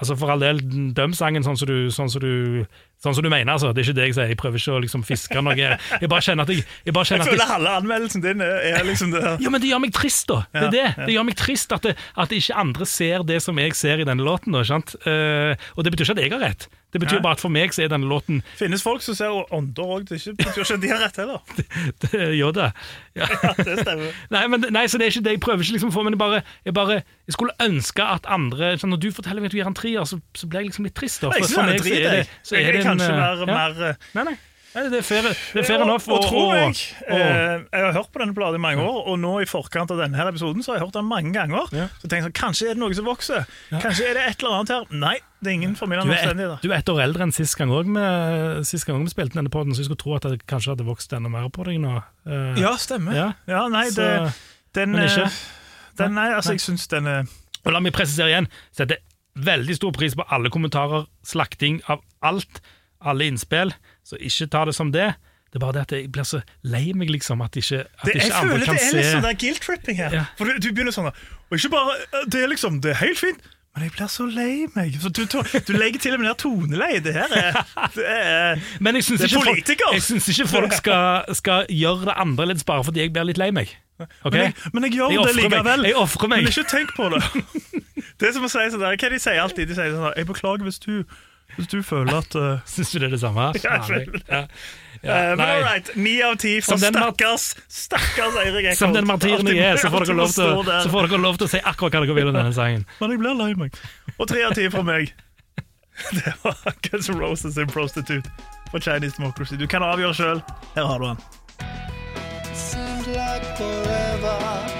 C: Altså For all del, døm sangen sånn som du, sånn som du, sånn som du mener. altså Det er ikke det jeg sier. Jeg prøver ikke å liksom fiske noe. Jeg bare kjenner at jeg, jeg, bare
B: Jeg
C: jeg
B: føler halve anmeldelsen din er, liksom det.
C: Ja, men det gjør meg trist, da. Det er
B: Ja,
C: ja. Det gjør meg trist at, det, at ikke andre ser det som jeg ser i denne låten. Da, sant? Uh, og det betyr ikke at jeg har rett. Det betyr
B: ja.
C: bare at for meg så er denne låten
B: Finnes folk som ser ånder òg. Det betyr ikke at de har rett heller.
C: det gjør det. Ja.
B: Det stemmer.
C: Nei, men, nei, så det er ikke det jeg prøver ikke liksom å få, men jeg bare, jeg bare jeg skulle ønske at andre sånn, Når du forteller meg at du gir en trier, så, så blir jeg liksom litt trist. Da,
B: Jeg
C: for
B: synes
C: for
B: han er
C: meg så er det, så er det
B: kanskje
C: være
B: mer,
C: ja.
B: mer eh,
C: Nei, nei. Nei, Det er fair, enough.
B: og, og tror jeg,
C: og-
B: eh, jeg har hørt på denne platen i mange år, og nå i forkant av denne her episoden så har jeg hørt den mange ganger.
C: Ja.
B: Så tenker jeg sånn, Kanskje er det noe som vokser? Kanskje er det et eller annet her? Nei, det er ingen
C: et,
B: omstendigheter.
C: du er ett år eldre enn sist gang òg Sist gang vi spilte denne podden, så jeg skulle tro at det kanskje hadde vokst enda mer på deg nå. Eh,
B: Ja, stemmer.
C: Ja.
B: Ja, nei,
C: så-
B: det, den,
C: men ikke?
B: eh, den Nei, altså, jeg syns den er
C: Og la meg presisere igjen, setter veldig stor pris på alle kommentarer, slakting av alt, alle innspill, så ikke ta det som det. Det er bare det at jeg blir så lei meg, liksom, at ikke, at
B: det,
C: ikke
B: Jeg
C: andre
B: føler
C: kan
B: det er
C: se
B: litt sånn der guilt-tripping her.
C: Ja.
B: For du, du begynner sånn Og ikke bare Det er liksom, det er helt fint, men jeg blir så lei meg. Så du, du, du legger til og med ned toneleie. Det her er, det er
C: Men jeg synes
B: Det er
C: ikke, folk- jeg syns ikke folk skal, skal gjøre det annerledes bare fordi jeg blir litt lei meg. Okay?
B: men, jeg, men jeg gjør
C: Jeg
B: det
C: likevel. meg. Jeg ofrer meg.
B: Men ikke tenk på det. Det er som å si sånn der, Hva de sier alltid? De sier sånn Jeg beklager hvis du, hvis du føler at uh,
C: Syns du det er det samme?
B: Ja, jeg føler det.
C: Ja.
B: Eh, Men all right, ni av ti for stakkars Stakkars Eirik Eckholt.
C: Som den martyren jeg er, så får, dere lov til, så får dere lov til å si akkurat hva dere vil om denne sangen.
B: Men jeg blir lei meg. Og tre av ti fra meg. Det var Guns N' Roses in Prostitute for Chinese Democracy. Du kan avgjøre sjøl. Her har du den.
D: Seems like forever